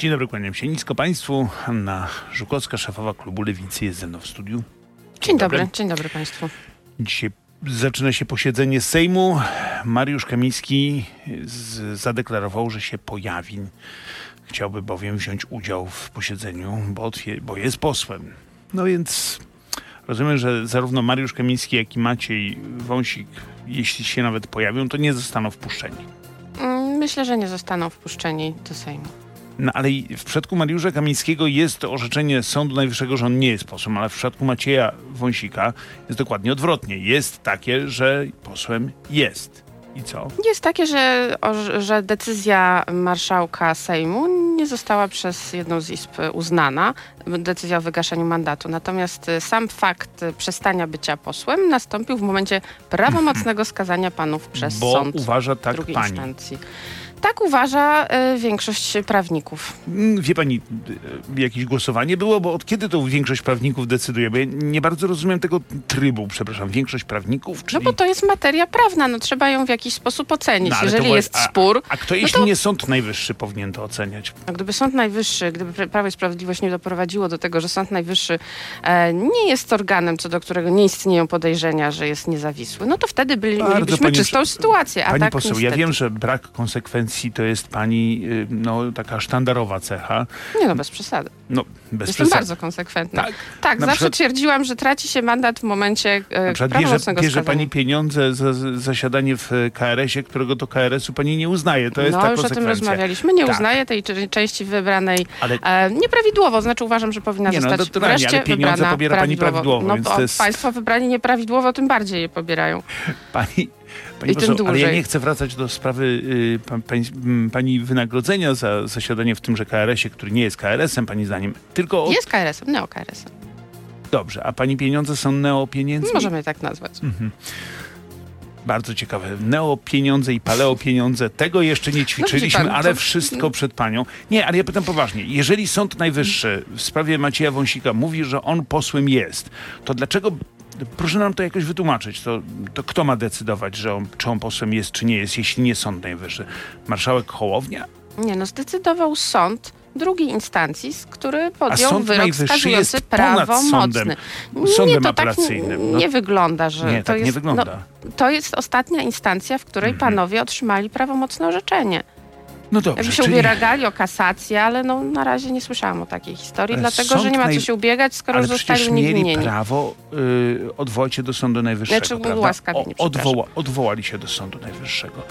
Dzień dobry, kłaniam się nisko Państwu. Anna Żukowska, szefowa klubu Lewicy jest ze mną w studiu. Dzień dobry, dzień dobry Państwu. Dzisiaj zaczyna się posiedzenie Sejmu. Mariusz Kamiński z, zadeklarował, że się pojawi. Chciałby bowiem wziąć udział w posiedzeniu, bo, bo jest posłem. No więc rozumiem, że zarówno Mariusz Kamiński, jak i Maciej Wąsik, jeśli się nawet pojawią, to nie zostaną wpuszczeni. Mm, myślę, że nie zostaną wpuszczeni do Sejmu. No ale w przypadku Mariusza Kamińskiego jest orzeczenie Sądu Najwyższego, że on nie jest posłem, ale w przypadku Macieja Wąsika jest dokładnie odwrotnie. Jest takie, że posłem jest. I co? Jest takie, że, że decyzja marszałka Sejmu nie została przez jedną z izb uznana, decyzja o wygaszeniu mandatu. Natomiast sam fakt przestania bycia posłem nastąpił w momencie prawomocnego skazania panów przez Bo sąd uważa tak drugiej pani. instancji. Tak uważa y, większość prawników. Mm, wie pani, y, jakieś głosowanie było? Bo od kiedy to większość prawników decyduje? Bo ja nie bardzo rozumiem tego trybu, przepraszam. Większość prawników? Czyli... No bo to jest materia prawna, no trzeba ją w jakiś sposób ocenić. No, Jeżeli jest a- spór, A kto, no jeśli to nie Sąd Najwyższy powinien to oceniać? A Gdyby Sąd Najwyższy, gdyby Prawo i Sprawiedliwość nie doprowadziło do tego, że Sąd Najwyższy e, nie jest organem, co do którego nie istnieją podejrzenia, że jest niezawisły, no to wtedy byli, Bardzo mielibyśmy pani- czystą sytuację. A Pani tak poseł, ja niestety. wiem, że brak konsekwencji to jest pani y, no, taka sztandarowa cecha. Nie no, bez przesady. No, bez Jestem przesady. bardzo konsekwentna. Tak? Tak, zawsze przykład- twierdziłam, że traci się mandat w momencie e, Na przykład bierze, bierze pani pieniądze za za zasiadanie w KRS-ie, którego to KRS-u pani nie uznaje. To jest no ta już o tym rozmawialiśmy. Nie Tak. uznaję tej części wybranej Ale e, nieprawidłowo. Znaczy uważam, że powinna Nie no, zostać naturalnie, wreszcie ale pieniądze pobiera pani prawidłowo, No więc to jest- państwo wybrani nieprawidłowo, tym bardziej je pobierają. pani... Pani I poseł, ale ja nie chcę wracać do sprawy y, pa, pani, wynagrodzenia za zasiadanie w tymże KRS-ie, który nie jest KRS-em, pani zdaniem, tylko... Od... Jest KRS-em, neo-KRS-em. Dobrze, a pani pieniądze są neopieniędzmi? Możemy je tak nazwać. Bardzo ciekawe. Neo pieniądze i paleo pieniądze. Tego jeszcze nie ćwiczyliśmy, pan, ale wszystko przed panią. Nie, ale ja pytam poważnie. Jeżeli Sąd Najwyższy w sprawie Macieja Wąsika mówi, że on posłem jest, to dlaczego... Proszę nam to jakoś wytłumaczyć. To, to kto ma decydować, że on, czy on posłem jest, czy nie jest, jeśli nie Sąd Najwyższy? Marszałek Hołownia? Nie no, zdecydował sąd drugiej instancji, który podjął Sąd wyrok Najwyższy skazujący prawomocny. sądem nie, to tak apelacyjnym. nie, No. wygląda, że Nie, to tak jest, nie wygląda. No, to jest ostatnia instancja, w której Mhm. panowie otrzymali prawomocne orzeczenie. No dobrze, Jakby się czyli- ubiegali o kasację, ale no, na razie nie słyszałam o takiej historii, Ale dlatego że nie ma co się ubiegać, skoro Ale zostali mieli uniewinnieni. prawo y, odwołać się do Sądu Najwyższego, Znaczy, prawda? ułaskawienie, odwoła, odwołali się do Sądu Najwyższego.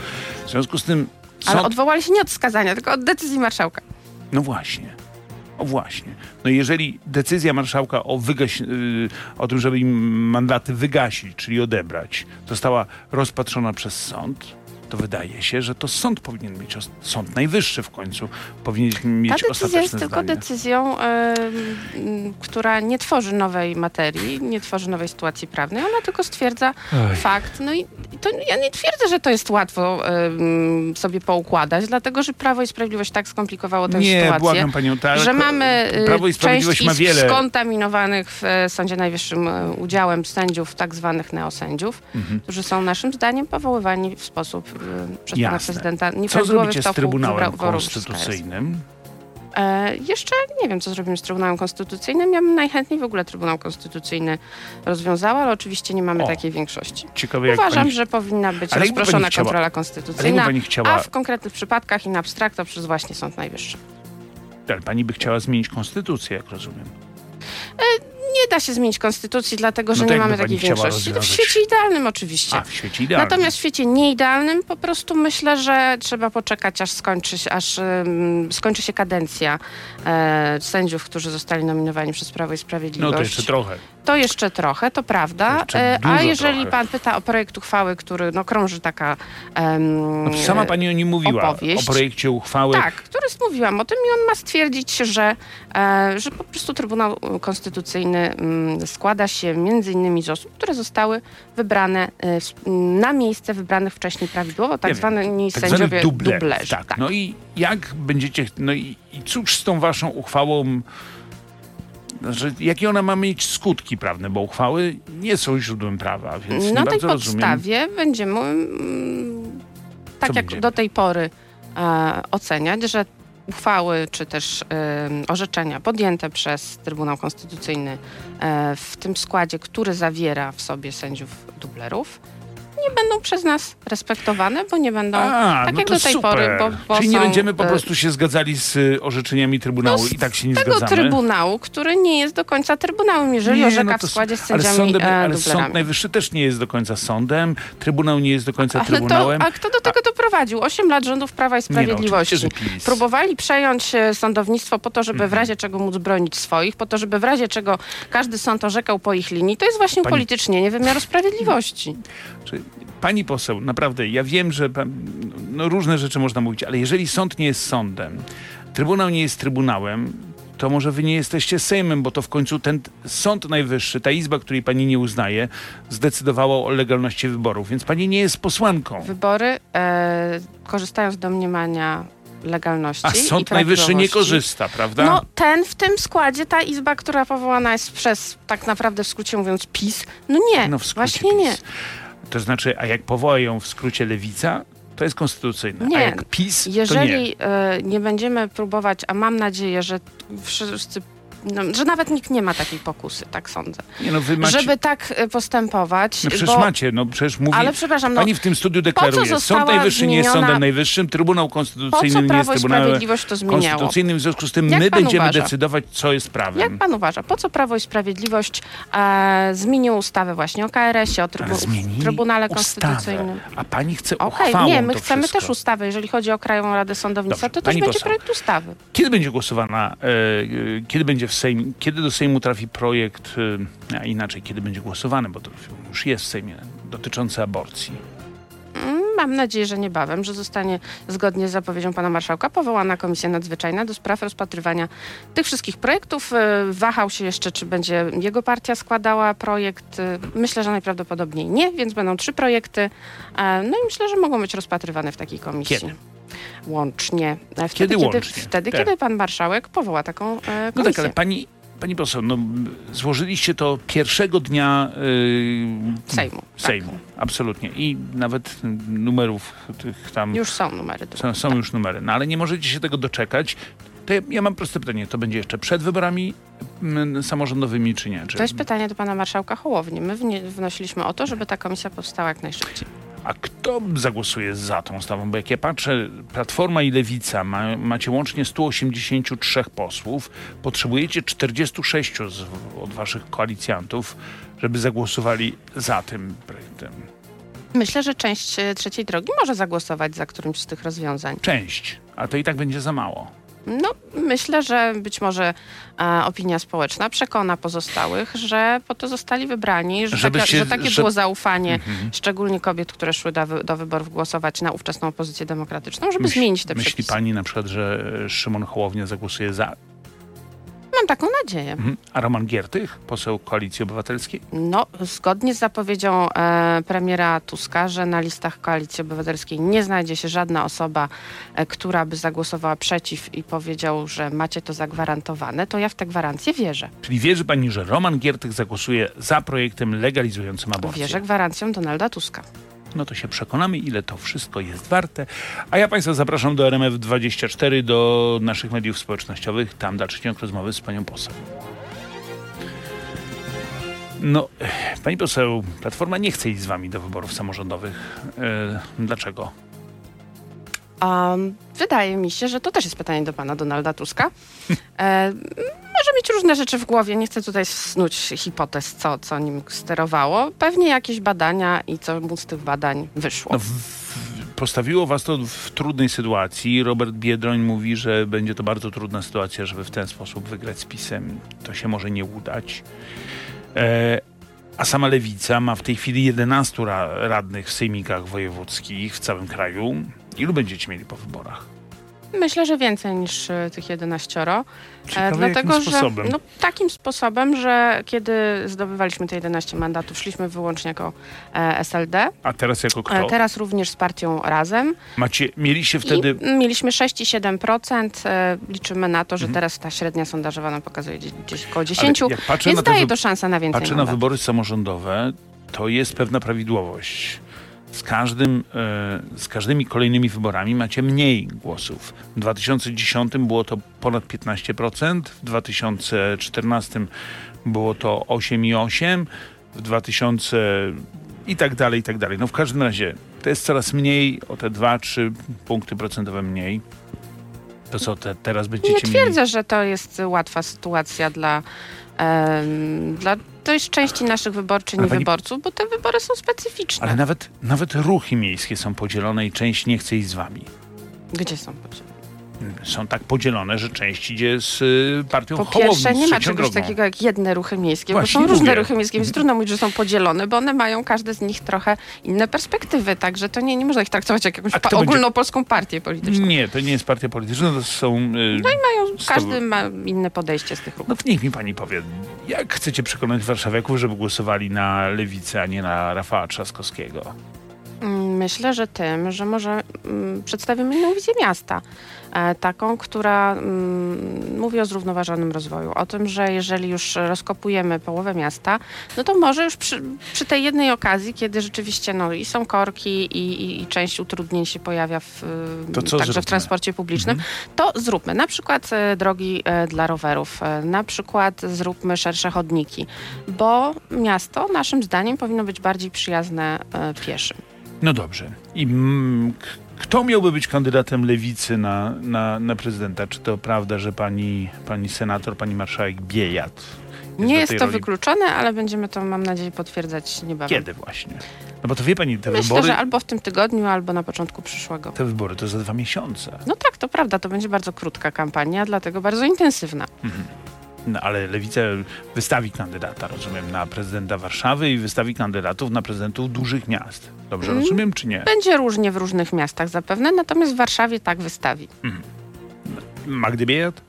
W związku z tym Ale sąd... odwołali się nie od skazania, tylko od decyzji marszałka. No właśnie. O właśnie. No jeżeli decyzja marszałka o, wygaś... y, o tym, żeby im mandaty wygasić, czyli odebrać, została rozpatrzona przez sąd, to wydaje się, że to sąd powinien mieć, Sąd Najwyższy w końcu powinien mieć Ta decyzja ostateczne jest tylko zdanie. decyzją, która nie tworzy nowej materii, nie tworzy nowej sytuacji prawnej. Ona tylko stwierdza Oj. fakt. No i to ja nie twierdzę, że to jest łatwo sobie poukładać, dlatego że Prawo i Sprawiedliwość tak skomplikowało tę Nie, sytuację. błagam panią, tak. że mamy y, Prawo i Sprawiedliwość część ma wiele... skontaminowanych w e, Sądzie Najwyższym e, udziałem sędziów, tak zwanych neosędziów, Mhm. którzy są naszym zdaniem powoływani w sposób przez pana prezydenta Co zrobicie z Trybunałem. Konstytucyjnym? E, jeszcze nie wiem, co zrobimy z Trybunałem Konstytucyjnym. Ja bym najchętniej w ogóle Trybunał Konstytucyjny rozwiązała, ale oczywiście nie mamy O, takiej większości. Ciekawe Uważam, pani... że powinna być Ale rozproszona chciała- kontrola konstytucyjna, chciała... a w konkretnych przypadkach i na abstrakto przez właśnie Sąd Najwyższy. Ale pani by chciała zmienić konstytucję, jak rozumiem. Nie da się zmienić konstytucji, dlatego że No nie mamy takiej większości. W świecie idealnym oczywiście. A, w świecie idealnym. Natomiast w świecie nieidealnym po prostu myślę, że trzeba poczekać, aż skończy się, aż, ym, skończy się kadencja e, sędziów, którzy zostali nominowani przez Prawo i No Sprawiedliwość. to jeszcze trochę. To jeszcze trochę, to prawda. To E, A jeżeli trochę. pan pyta o projekt uchwały, który no, krąży taka. em, No sama pani o nim mówiła, opowieść. o projekcie uchwały. Tak, który mówiłam o tym i on ma stwierdzić, że, e, że po prostu Trybunał Konstytucyjny mm, składa się między innymi z osób, które zostały wybrane w- na miejsce wybranych wcześniej prawidłowo, tak zwani tak sędziowie dublerów, dublerzy. Tak. No i jak będziecie, no i, i cóż z tą waszą uchwałą, znaczy, jakie ona ma mieć skutki prawne, bo uchwały nie są źródłem prawa, więc Na tej bardzo rozumiem. podstawie będziemy, mm, tak Co jak będziemy? do tej pory, e, oceniać, że uchwały czy też orzeczenia podjęte przez Trybunał Konstytucyjny e, w tym składzie, który zawiera w sobie sędziów dublerów, nie będą przez nas respektowane, bo nie będą A, tak no jak do tej super. pory, bo, bo Czyli nie są, będziemy po e, prostu się zgadzali z y, orzeczeniami Trybunału no, i tak się nie tego zgadzamy. Trybunału, który nie jest do końca Trybunałem, jeżeli Nie, orzeka no w składzie z ale sędziami sądem, e, ale. Sąd Najwyższy też nie jest do końca sądem, Trybunał nie jest do końca Ale Trybunałem. to, a kto do tego doprowadził? Osiem lat rządów Prawa i Nie no, Sprawiedliwości. że PiS. Próbowali przejąć e, sądownictwo po to, żeby Mhm. w razie czego móc bronić swoich, po to, żeby w razie czego każdy sąd orzekał po ich linii. To jest właśnie Pani- upolitycznienie wymiaru sprawiedliwości. Czy Pani poseł, naprawdę, ja wiem, że pan, no, różne rzeczy można mówić, ale jeżeli sąd nie jest sądem, Trybunał nie jest Trybunałem, to może wy nie jesteście Sejmem, bo to w końcu ten Sąd Najwyższy, ta izba, której pani nie uznaje, zdecydowała o legalności wyborów, więc pani nie jest posłanką. Wybory e, korzystają z domniemania legalności A Sąd Najwyższy nie korzysta, prawda? No ten w tym składzie, ta izba, która powołana jest przez, tak naprawdę w skrócie mówiąc, PiS, no nie, No właśnie nie. To znaczy, a jak powoła ją w skrócie lewica, to jest konstytucyjne. A Nie. jak PiS, to nie. Jeżeli e, nie będziemy próbować, a mam nadzieję, że wszyscy, no, że nawet nikt nie ma takiej pokusy, tak sądzę, nie no, wy macie, żeby tak e, postępować, no przecież bo, macie, no przecież mówi... ale przepraszam, no, Pani w tym studiu deklaruje, Sąd Najwyższy nie jest zmieniona- Sądem Najwyższym, Trybunał Konstytucyjny nie jest Prawo i Trybunałem Sprawiedliwość to zmieniało? Konstytucyjnym, w związku z tym Jak my będziemy uważa? decydować, co jest prawem. Jak pan uważa, po co Prawo i Sprawiedliwość e, zmieniło ustawę właśnie o KRS-ie, o trybu, Trybunale ustawę, Konstytucyjnym? a pani chce uchwałą nie, my chcemy wszystko. też ustawy. Jeżeli chodzi o Krajową Radę Sądownictwa, Dobrze, to też będzie poseł. projekt ustawy. Kiedy będzie głosowana, e, e, kiedy będzie w Sejm, kiedy do Sejmu trafi projekt, e, a inaczej, kiedy będzie głosowany, bo to już jest w Sejmie, dotyczący aborcji? Mm, Mam nadzieję, że niebawem, że zostanie zgodnie z zapowiedzią pana marszałka powołana komisja nadzwyczajna do spraw rozpatrywania tych wszystkich projektów. E, Wahał się jeszcze, czy będzie jego partia składała projekt. E, Myślę, że najprawdopodobniej nie, więc będą trzy projekty. E, No i myślę, że mogą być rozpatrywane w takiej komisji. Kiedy? Łącznie. Wtedy, Kiedy łącznie? Wtedy, Tak. kiedy pan marszałek powoła taką e, komisję. No tak, ale pani, pani poseł, no, złożyliście to pierwszego dnia e, Sejmu, tak. Sejmu, absolutnie. I nawet numerów tych tam Już są numery. są, są już numery, no ale nie możecie się tego doczekać. To ja, ja mam proste pytanie, to będzie jeszcze przed wyborami mm, samorządowymi, czy nie? Czy, To jest pytanie do pana marszałka Hołowni. My wnie- wnosiliśmy o to, żeby ta komisja powstała jak najszybciej. A kto zagłosuje za tą ustawą? Bo jak ja patrzę, Platforma i Lewica ma, macie łącznie 183 posłów, potrzebujecie 46 z, od waszych koalicjantów, żeby zagłosowali za tym projektem. Myślę, że część e, trzeciej drogi może zagłosować za którymś z tych rozwiązań. Część, a to i tak będzie za mało. No, myślę, że być może e, opinia społeczna przekona pozostałych, że po to zostali wybrani, że, taka, się- że takie że- było zaufanie, Mhm. szczególnie kobiet, które szły do, do wyborów głosować na ówczesną opozycję demokratyczną, żeby Myśl- zmienić te Myśli przepisy. pani na przykład, że Szymon Hołownia zagłosuje za, Mam taką nadzieję. mhm. a Roman Giertych, poseł Koalicji Obywatelskiej? No, zgodnie z zapowiedzią e, premiera Tuska, że na listach Koalicji Obywatelskiej nie znajdzie się żadna osoba, e, która by zagłosowała przeciw i powiedział, że macie to zagwarantowane, to ja w te gwarancje wierzę. Czyli wierzy pani, że Roman Giertych zagłosuje za projektem legalizującym aborcję? Wierzę gwarancjom Donalda Tuska. No to się przekonamy, ile to wszystko jest warte. A ja Państwa zapraszam do RMF24, do naszych mediów społecznościowych. Tam dalszy ciąg rozmowy z Panią poseł. No, Pani poseł, Platforma nie chce iść z Wami do wyborów samorządowych. E, dlaczego? Um, wydaje mi się, że to też jest pytanie do pana Donalda Tuska. E, różne rzeczy w głowie, nie chcę tutaj snuć hipotez, co, co nim sterowało. Pewnie jakieś badania i co mu z tych badań wyszło. No, postawiło Was to w trudnej sytuacji. Robert Biedroń mówi, że będzie to bardzo trudna sytuacja, żeby w ten sposób wygrać z PiSem. To się może nie udać. E, a sama Lewica ma w tej chwili 11 ra radnych w sejmikach wojewódzkich w całym kraju. Ilu będziecie mieli po wyborach? Myślę, że więcej niż y, tych 11. E, Ciekawe, dlatego, jakim sposobem? że no, takim sposobem, że kiedy zdobywaliśmy te 11 mandatów, szliśmy wyłącznie jako e, SLD. A teraz jako E, kto? teraz również z partią Razem. Macie, mieliście wtedy... I mieliśmy 6,7%. E, liczymy na to, że Mhm. teraz ta średnia sondażowa nam pokazuje gdzieś, około 10, Ale jak patrzę więc na daje wy- to szansę na więcej Patrzę na mandatów. wybory samorządowe, to jest pewna prawidłowość. Z, każdym, e, z każdymi kolejnymi wyborami macie mniej głosów. W 2010 było to ponad 15%, w 2014 było to 8,8%, w 2000 i tak dalej, i tak dalej. No w każdym razie to jest coraz mniej, o te 2-3 punkty procentowe mniej. To co te, teraz będziecie Nie mieli? twierdzę, że to jest łatwa sytuacja dla, em, dla dość części naszych wyborczyń i pani- wyborców, bo te wybory są specyficzne. Ale nawet, nawet ruchy miejskie są podzielone i część nie chce iść z wami. Gdzie są podzielone? Są tak podzielone, że część idzie z y, partią Po pierwsze, nie ma czegoś drogą. takiego jak jedne ruchy miejskie, Właśnie bo są różne ruchy miejskie, więc trudno mówić, że są podzielone, bo one mają każde z nich trochę inne perspektywy, także to nie, nie można ich traktować jak jakąś pa- kto będzie- ogólnopolską partię polityczną. Nie, to nie jest partia polityczna, to są... Y, Mają, Sto- każdy ma inne podejście z tych ruchów. no to niech mi pani powie, jak chcecie przekonać warszawiaków, żeby głosowali na lewicę, a nie na Rafała Trzaskowskiego? Mm, Myślę, że tym, że może mm, przedstawimy inną wizję miasta. E, taką, która mm, mówi o zrównoważonym rozwoju. O tym, że jeżeli już rozkopujemy połowę miasta, no to może już przy, przy tej jednej okazji, kiedy rzeczywiście no, i są korki i, i, i część utrudnień się pojawia w, y, także zróbmy? w transporcie publicznym, Mhm. to zróbmy na przykład e, drogi e, dla rowerów, na przykład zróbmy szersze chodniki, bo miasto naszym zdaniem powinno być bardziej przyjazne pieszym. No dobrze. I mm, kto miałby być kandydatem lewicy na, na, na prezydenta? Czy to prawda, że pani, pani senator, pani marszałek Biejat Nie jest to roli? wykluczone, ale będziemy to, mam nadzieję, potwierdzać niebawem. Kiedy właśnie? No bo to wie pani, te Myślę, wybory... że albo w tym tygodniu, albo na początku przyszłego. Te wybory to za dwa miesiące. No tak, to prawda, to będzie bardzo krótka kampania, dlatego bardzo intensywna. No, ale Lewica wystawi kandydata, rozumiem, na prezydenta Warszawy i wystawi kandydatów na prezydentów dużych miast. Dobrze Mm. rozumiem, czy nie? Będzie różnie w różnych miastach zapewne, natomiast w Warszawie tak wystawi. Magdy Biejat?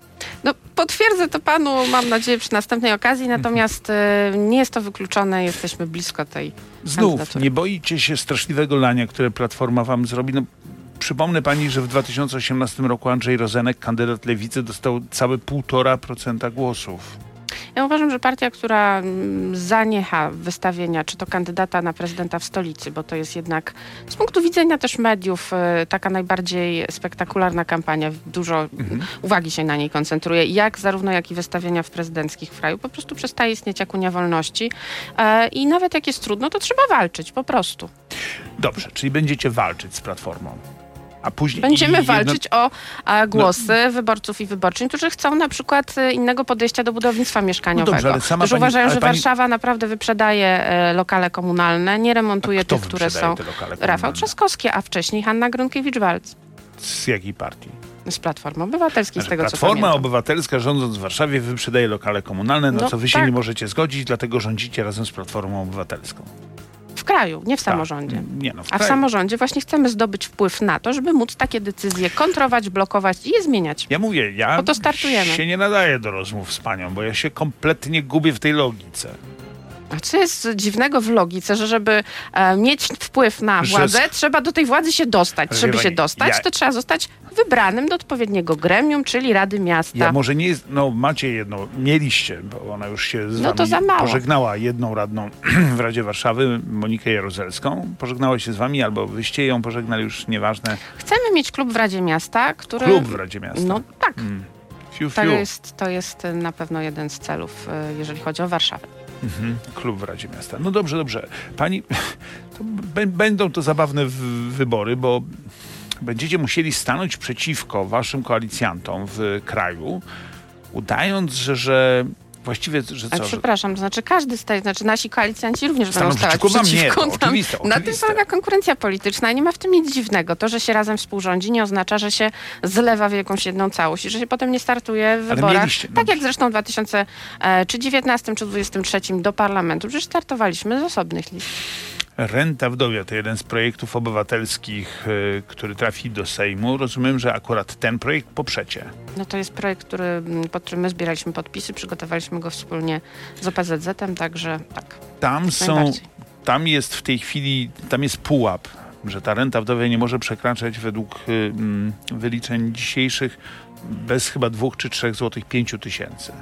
No, potwierdzę to panu, mam nadzieję, przy następnej okazji, natomiast e, nie jest to wykluczone, jesteśmy blisko tej Znów, nie boicie się straszliwego lania, które Platforma wam zrobi? No, przypomnę pani, że w 2018 roku Andrzej Rozenek, kandydat Lewicy, dostał całe 1,5% głosów. Ja uważam, że partia, która mm, zaniecha wystawienia, czy to kandydata na prezydenta w stolicy, bo to jest jednak z punktu widzenia też mediów e, taka najbardziej spektakularna kampania, dużo Mhm. uwagi się na niej koncentruje, jak zarówno jak i wystawienia w prezydenckich w kraju, po prostu przestaje istnieć jak Unia Wolności e, i nawet jak jest trudno, to trzeba walczyć, po prostu. Dobrze, czyli będziecie walczyć z Platformą. A później Będziemy jedno- walczyć o a, głosy wyborców i wyborczyń, którzy chcą na przykład e, innego podejścia do budownictwa mieszkaniowego. No dobrze, ale sama którzy pani- uważają, że pani- Warszawa naprawdę wyprzedaje e, lokale komunalne, nie remontuje tych, które są. Rafał? Trzaskowski, a wcześniej Hanna Grunkiewicz-Walc Z jakiej partii? z Platformy Obywatelskiej, z Znaczy, tego co Platforma. Obywatelska rządząc w Warszawie wyprzedaje lokale komunalne, na No co wy się tak. nie możecie zgodzić, dlatego rządzicie razem z Platformą Obywatelską. W kraju, nie w Tak. samorządzie. Nie no, w A w samorządzie właśnie chcemy zdobyć wpływ na to, żeby móc takie decyzje kontrować, blokować i je zmieniać. Ja mówię, ja Po to startujemy. się nie nadaję do rozmów z panią, bo ja się kompletnie gubię w tej logice. A co jest dziwnego w logice, że żeby e, mieć wpływ na władzę, trzeba do tej władzy się dostać. Żeby się dostać, ja- to trzeba zostać wybranym do odpowiedniego gremium, czyli Rady Miasta. Ja może nie jest, no macie jedną, mieliście, bo ona już się z No to za mało. pożegnała jedną radną w Radzie Warszawy, Monikę Jaruzelską. Pożegnała się z wami, albo wyście ją pożegnali, już nieważne. Chcemy mieć klub w Radzie Miasta, który... Klub w Radzie Miasta. No tak. Mm. Fiu, To fiu. jest, to jest na pewno jeden z celów, e, jeżeli chodzi o Warszawę. Mhm. Klub w Radzie Miasta. No dobrze, dobrze. Pani, to będą to zabawne wybory, bo będziecie musieli stanąć przeciwko waszym koalicjantom w kraju, udając, że, że Właściwie, że co? Że... przepraszam, to znaczy każdy z tej, znaczy nasi koalicjanci również będą stawać przeciwko nam. oczywiste, Na tym oczywiste. polega konkurencja polityczna i nie ma w tym nic dziwnego. To, że się razem współrządzi nie oznacza, że się zlewa w jakąś jedną całość i że się potem nie startuje w wyborach. mieliście- tak jak zresztą w 2000 e, czy 19 czy 23 do parlamentu. Przecież startowaliśmy z osobnych list. Renta wdowia to jeden z projektów obywatelskich, y, który trafi do Sejmu. Rozumiem, że akurat ten projekt poprzecie. No to jest projekt, który, m, pod którym my zbieraliśmy podpisy, przygotowaliśmy go wspólnie z OPZZ-em, także tak. Tam są, tam jest w tej chwili, tam jest pułap, że ta renta wdowia nie może przekraczać według y, mm, wyliczeń dzisiejszych bez chyba dwóch czy trzech złotych pięciu tysięcy.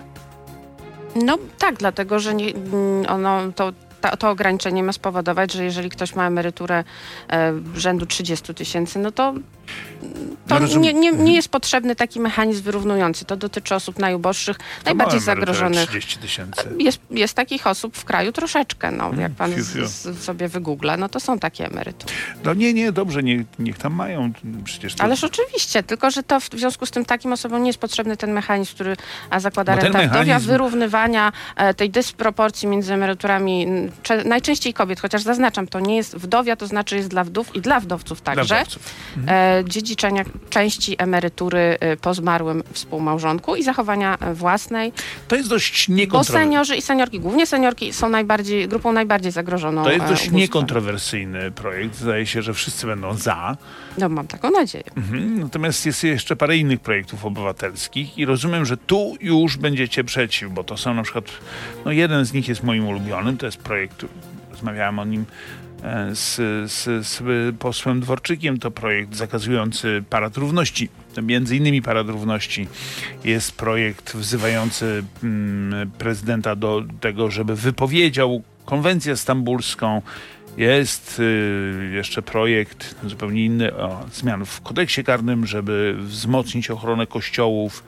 No tak, dlatego że nie, mm, ono, to, ta, to ograniczenie ma spowodować, że jeżeli ktoś ma emeryturę e, rzędu 30 tysięcy, no to, to No nie, nie, nie jest potrzebny taki mechanizm wyrównujący. To dotyczy osób najuboższych, najbardziej mała emerytura, zagrożonych. 30 tysięcy. Jest, jest takich osób w kraju troszeczkę, no, jak pan z, z, sobie wygoogla, no to są takie emerytury. No nie, nie, dobrze, nie, niech tam mają. Przecież to, Ależ oczywiście, tylko że to w, związku z tym takim osobom nie jest potrzebny ten mechanizm, który zakłada Bo ten renta wdowia, mechanizm- wyrównywania e, tej dysproporcji między emeryturami najczęściej kobiet, chociaż zaznaczam, to nie jest wdowia, to znaczy jest dla wdów i dla wdowców dla także, wdowców. e, dziedziczenia części emerytury e, po zmarłym współmałżonku i zachowania e, własnej, To jest dość bo niekontrowersyjne. seniorzy i seniorki, głównie seniorki są najbardziej, grupą najbardziej zagrożoną To jest e, dość ubóstwem. niekontrowersyjny projekt. Zdaje się, że wszyscy będą za. No mam taką nadzieję. Mhm. Natomiast jest jeszcze parę innych projektów obywatelskich i rozumiem, że tu już będziecie przeciw, bo to są na przykład, no jeden z nich jest moim ulubionym, to jest projekt, rozmawiałem o nim z, z, z posłem Dworczykiem, to projekt zakazujący parad równości. Między innymi parad równości jest projekt wzywający mm, prezydenta do tego, żeby wypowiedział konwencję stambulską, jest y, jeszcze projekt zupełnie inny o zmian w kodeksie karnym, żeby wzmocnić ochronę kościołów.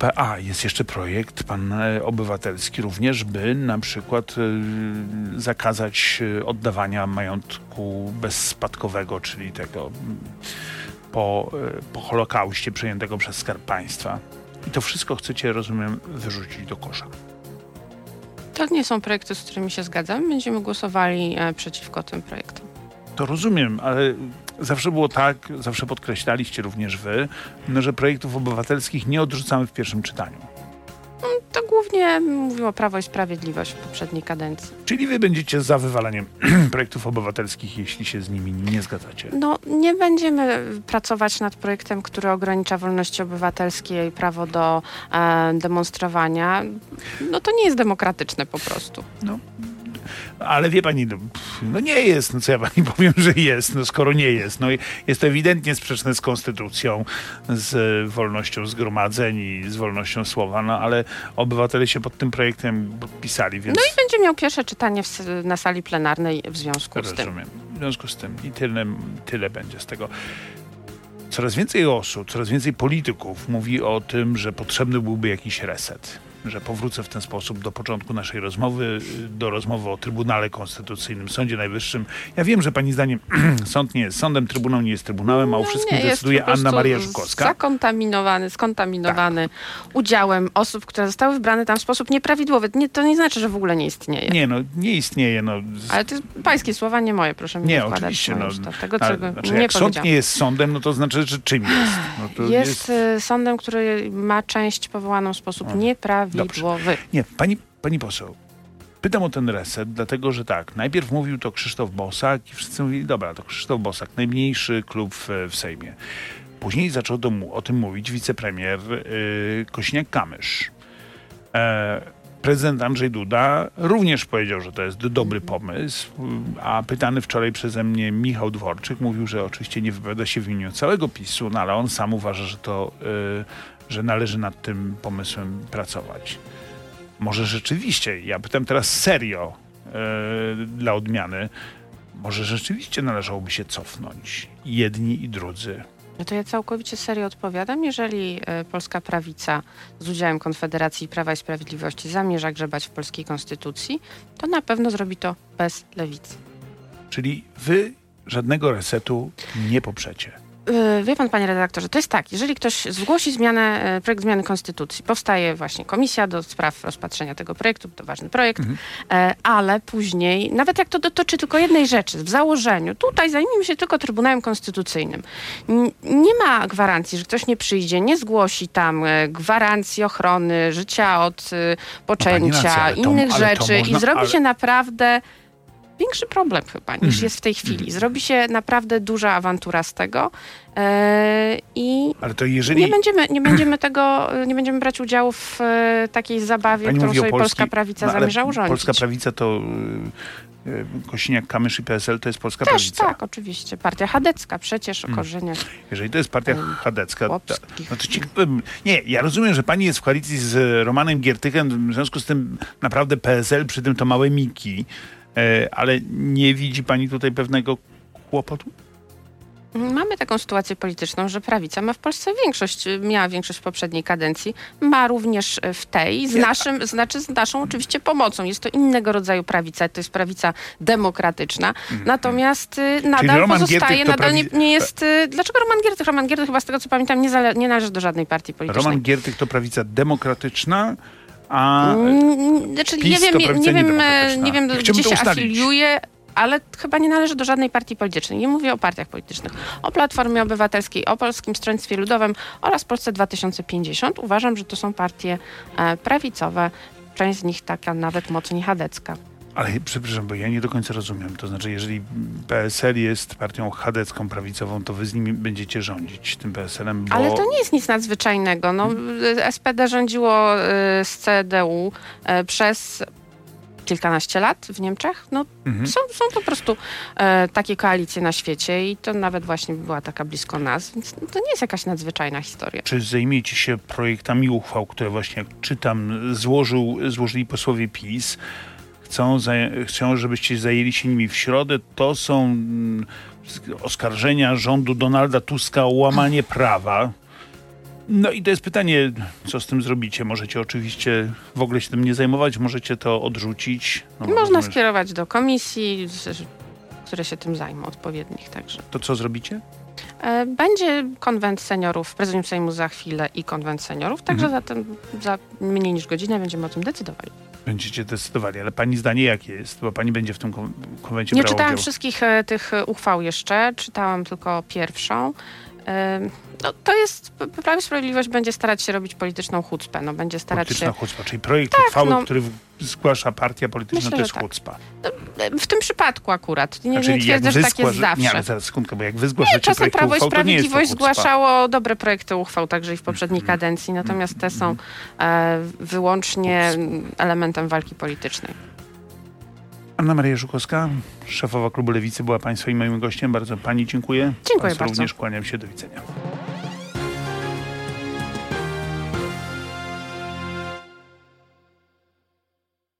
Pa, a, jest jeszcze projekt pan e, obywatelski również, by na przykład y, zakazać y, oddawania majątku bezspadkowego, czyli tego po, po Holokauście przejętego przez Skarb Państwa. I to wszystko chcecie, rozumiem, wyrzucić do kosza. To nie są projekty, z którymi się zgadzam. Będziemy głosowali e, przeciwko tym projektom. To rozumiem, ale zawsze było tak, zawsze podkreślaliście również wy, no, że projektów obywatelskich nie odrzucamy w pierwszym czytaniu. To głównie mówiło Prawo i Sprawiedliwość w poprzedniej kadencji. Czyli wy będziecie za wywalaniem projektów obywatelskich, jeśli się z nimi nie zgadzacie. No, nie będziemy pracować nad projektem, który ogranicza wolności obywatelskie i prawo do e, demonstrowania. No to nie jest demokratyczne po prostu. Ale wie pani, no, no nie jest, no co ja pani powiem, że jest, no skoro nie jest. No jest to ewidentnie sprzeczne z konstytucją, z wolnością zgromadzeń i z wolnością słowa, no ale obywatele się pod tym projektem podpisali, więc... No i będzie miał pierwsze czytanie w, na sali plenarnej w związku z tym. Rozumiem. W związku z tym i tyle, tyle będzie z tego. Coraz więcej osób, coraz więcej polityków mówi o tym, że potrzebny byłby jakiś reset. Że powrócę w ten sposób do początku naszej rozmowy, do rozmowy o Trybunale Konstytucyjnym, Sądzie Najwyższym. Ja wiem, że pani zdaniem sąd nie jest sądem, Trybunał nie jest Trybunałem, a o wszystkim No Nie, jest decyduje Anna Maria Żukowska. Zakontaminowany, skontaminowany udziałem osób, które zostały wybrane tam w sposób nieprawidłowy. Nie, to nie znaczy, że w ogóle nie istnieje. Nie, no nie istnieje. No, Ale to jest pańskie słowa, nie moje, proszę mi nie, nie, wkładać oczywiście. No. Tego, ale, czego znaczy, nie jak sąd nie jest sądem, no to znaczy, że czym jest? No, to Jest, y, sądem, który ma część powołaną w sposób O, nieprawidłowy. Nie, pani, pani poseł. Pytam o ten reset, dlatego że tak, najpierw mówił to Krzysztof Bosak i wszyscy mówili, dobra, to Krzysztof Bosak, najmniejszy klub w, w Sejmie. Później zaczął do, o tym mówić wicepremier yy, Kośniak-Kamysz. E, prezydent Andrzej Duda również powiedział, że to jest dobry pomysł, a pytany wczoraj przeze mnie Michał Dworczyk mówił, że oczywiście nie wypowiada się w imieniu całego PiSu, no ale on sam uważa, że to, y, że należy nad tym pomysłem pracować. Może rzeczywiście, ja pytam teraz serio y, dla odmiany, może rzeczywiście należałoby się cofnąć jedni i drudzy. No to ja całkowicie serio odpowiadam. Jeżeli e, polska prawica z udziałem Konfederacji Prawa i Sprawiedliwości zamierza grzebać w polskiej konstytucji, to na pewno zrobi to bez lewicy. Czyli wy żadnego resetu nie poprzecie. Y, wie pan, panie redaktorze, to jest tak, jeżeli ktoś zgłosi zmianę, y, projekt zmiany konstytucji, powstaje właśnie komisja do spraw rozpatrzenia tego projektu, to ważny projekt, Mhm. e, ale później, nawet jak to dotyczy tylko jednej rzeczy, w założeniu, tutaj zajmijmy się tylko Trybunałem Konstytucyjnym. Nie ma gwarancji, że ktoś nie przyjdzie, nie zgłosi tam gwarancji ochrony życia od e, poczęcia, racja, ale to- innych to rzeczy można- i zrobi ale- się naprawdę większy problem chyba niż Mhm. jest w tej chwili. Zrobi się naprawdę duża awantura z tego e, i Ale to jeżeli... nie będziemy, nie będziemy tego, nie będziemy brać udziału w e, takiej zabawie, Pani którą sobie Polski- polska prawica no, zamierza urządzić. Polska prawica to y, y, Kosiniak-Kamysz i PSL to jest Polska Też prawica. tak, oczywiście. Partia chadecka przecież o Mm. korzeniach Jeżeli to jest partia Em, chadecka, no to nie, ja rozumiem, że pani jest w koalicji z Romanem Giertychem, w związku z tym naprawdę PSL, przy tym to małe Miki, e, ale nie widzi pani tutaj pewnego kłopotu? Mamy taką sytuację polityczną, że prawica ma w Polsce większość, y, miała większość w poprzedniej kadencji, ma również y, w tej, z, naszym, znaczy z naszą oczywiście pomocą. Jest to innego rodzaju prawica, to jest prawica demokratyczna, natomiast y, nadal pozostaje, nadal nie, nie jest... Dlaczego Roman Giertych? Roman Giertych chyba z tego co pamiętam nie, nie należy do żadnej partii politycznej. Roman Giertych to prawica demokratyczna, a Mm, Znaczy, PiS nie to wiem, nie, prawica nie wiem, e, nie wiem gdzie się to ustalić. afiliuje, ale chyba nie należy do żadnej partii politycznej. Nie mówię o partiach politycznych. O Platformie Obywatelskiej, o Polskim Stronnictwie Ludowym oraz Polsce 2050. Uważam, że to są partie e, prawicowe. Część z nich taka nawet mocniej chadecka. Ale przepraszam, bo ja nie do końca rozumiem. To znaczy, jeżeli PSL jest partią chadecką, prawicową, to wy z nimi będziecie rządzić tym PSL-em, bo... Ale to nie jest nic nadzwyczajnego. No, SPD rządziło y, z CDU y, przez kilkanaście lat w Niemczech. No, Mhm. są, są po prostu e, takie koalicje na świecie i to nawet właśnie była taka blisko nas, więc to nie jest jakaś nadzwyczajna historia. Czy zajmiecie się projektami uchwał, które właśnie, jak czytam, złożył, złożyli posłowie PiS? Chcą, chcą, żebyście zajęli się nimi w środę. To są mm, oskarżenia rządu Donalda Tuska o łamanie prawa. No i to jest pytanie, co z tym zrobicie? Możecie oczywiście w ogóle się tym nie zajmować, możecie to odrzucić. No, Można skierować do komisji, które się tym zajmą, odpowiednich także. To co zrobicie? E, Będzie konwent seniorów prezydium Sejmu za chwilę i konwent seniorów, także Mhm. zatem za mniej niż godzinę będziemy o tym decydowali. Będziecie decydowali, ale pani zdanie jakie jest? Bo pani będzie w tym kon- konwencie Nie czytałam udział. wszystkich e, tych uchwał jeszcze, czytałam tylko pierwszą. No, to jest, Prawo i Sprawiedliwość będzie starać się robić polityczną chucpę, no, będzie starać Polityczna się chucpa, czyli projekt Tak, uchwały, no. który zgłasza partia polityczna, Myślę, to jest tak. chucpa. W tym przypadku akurat. Nie, Znaczy, nie twierdzę, że tak jest zawsze. Nie, ale zaraz sekundkę, bo jak wy zgłaszacie Czasem projekty Prawo i uchwał, nie to Sprawiedliwość zgłaszało dobre projekty uchwał także i w poprzedniej kadencji, natomiast te są e, wyłącznie elementem walki politycznej. Anna Maria Żukowska, szefowa klubu Lewicy, była państwa i moim gościem. Bardzo pani dziękuję. Dziękuję Państwu bardzo. również kłaniam się. Do widzenia.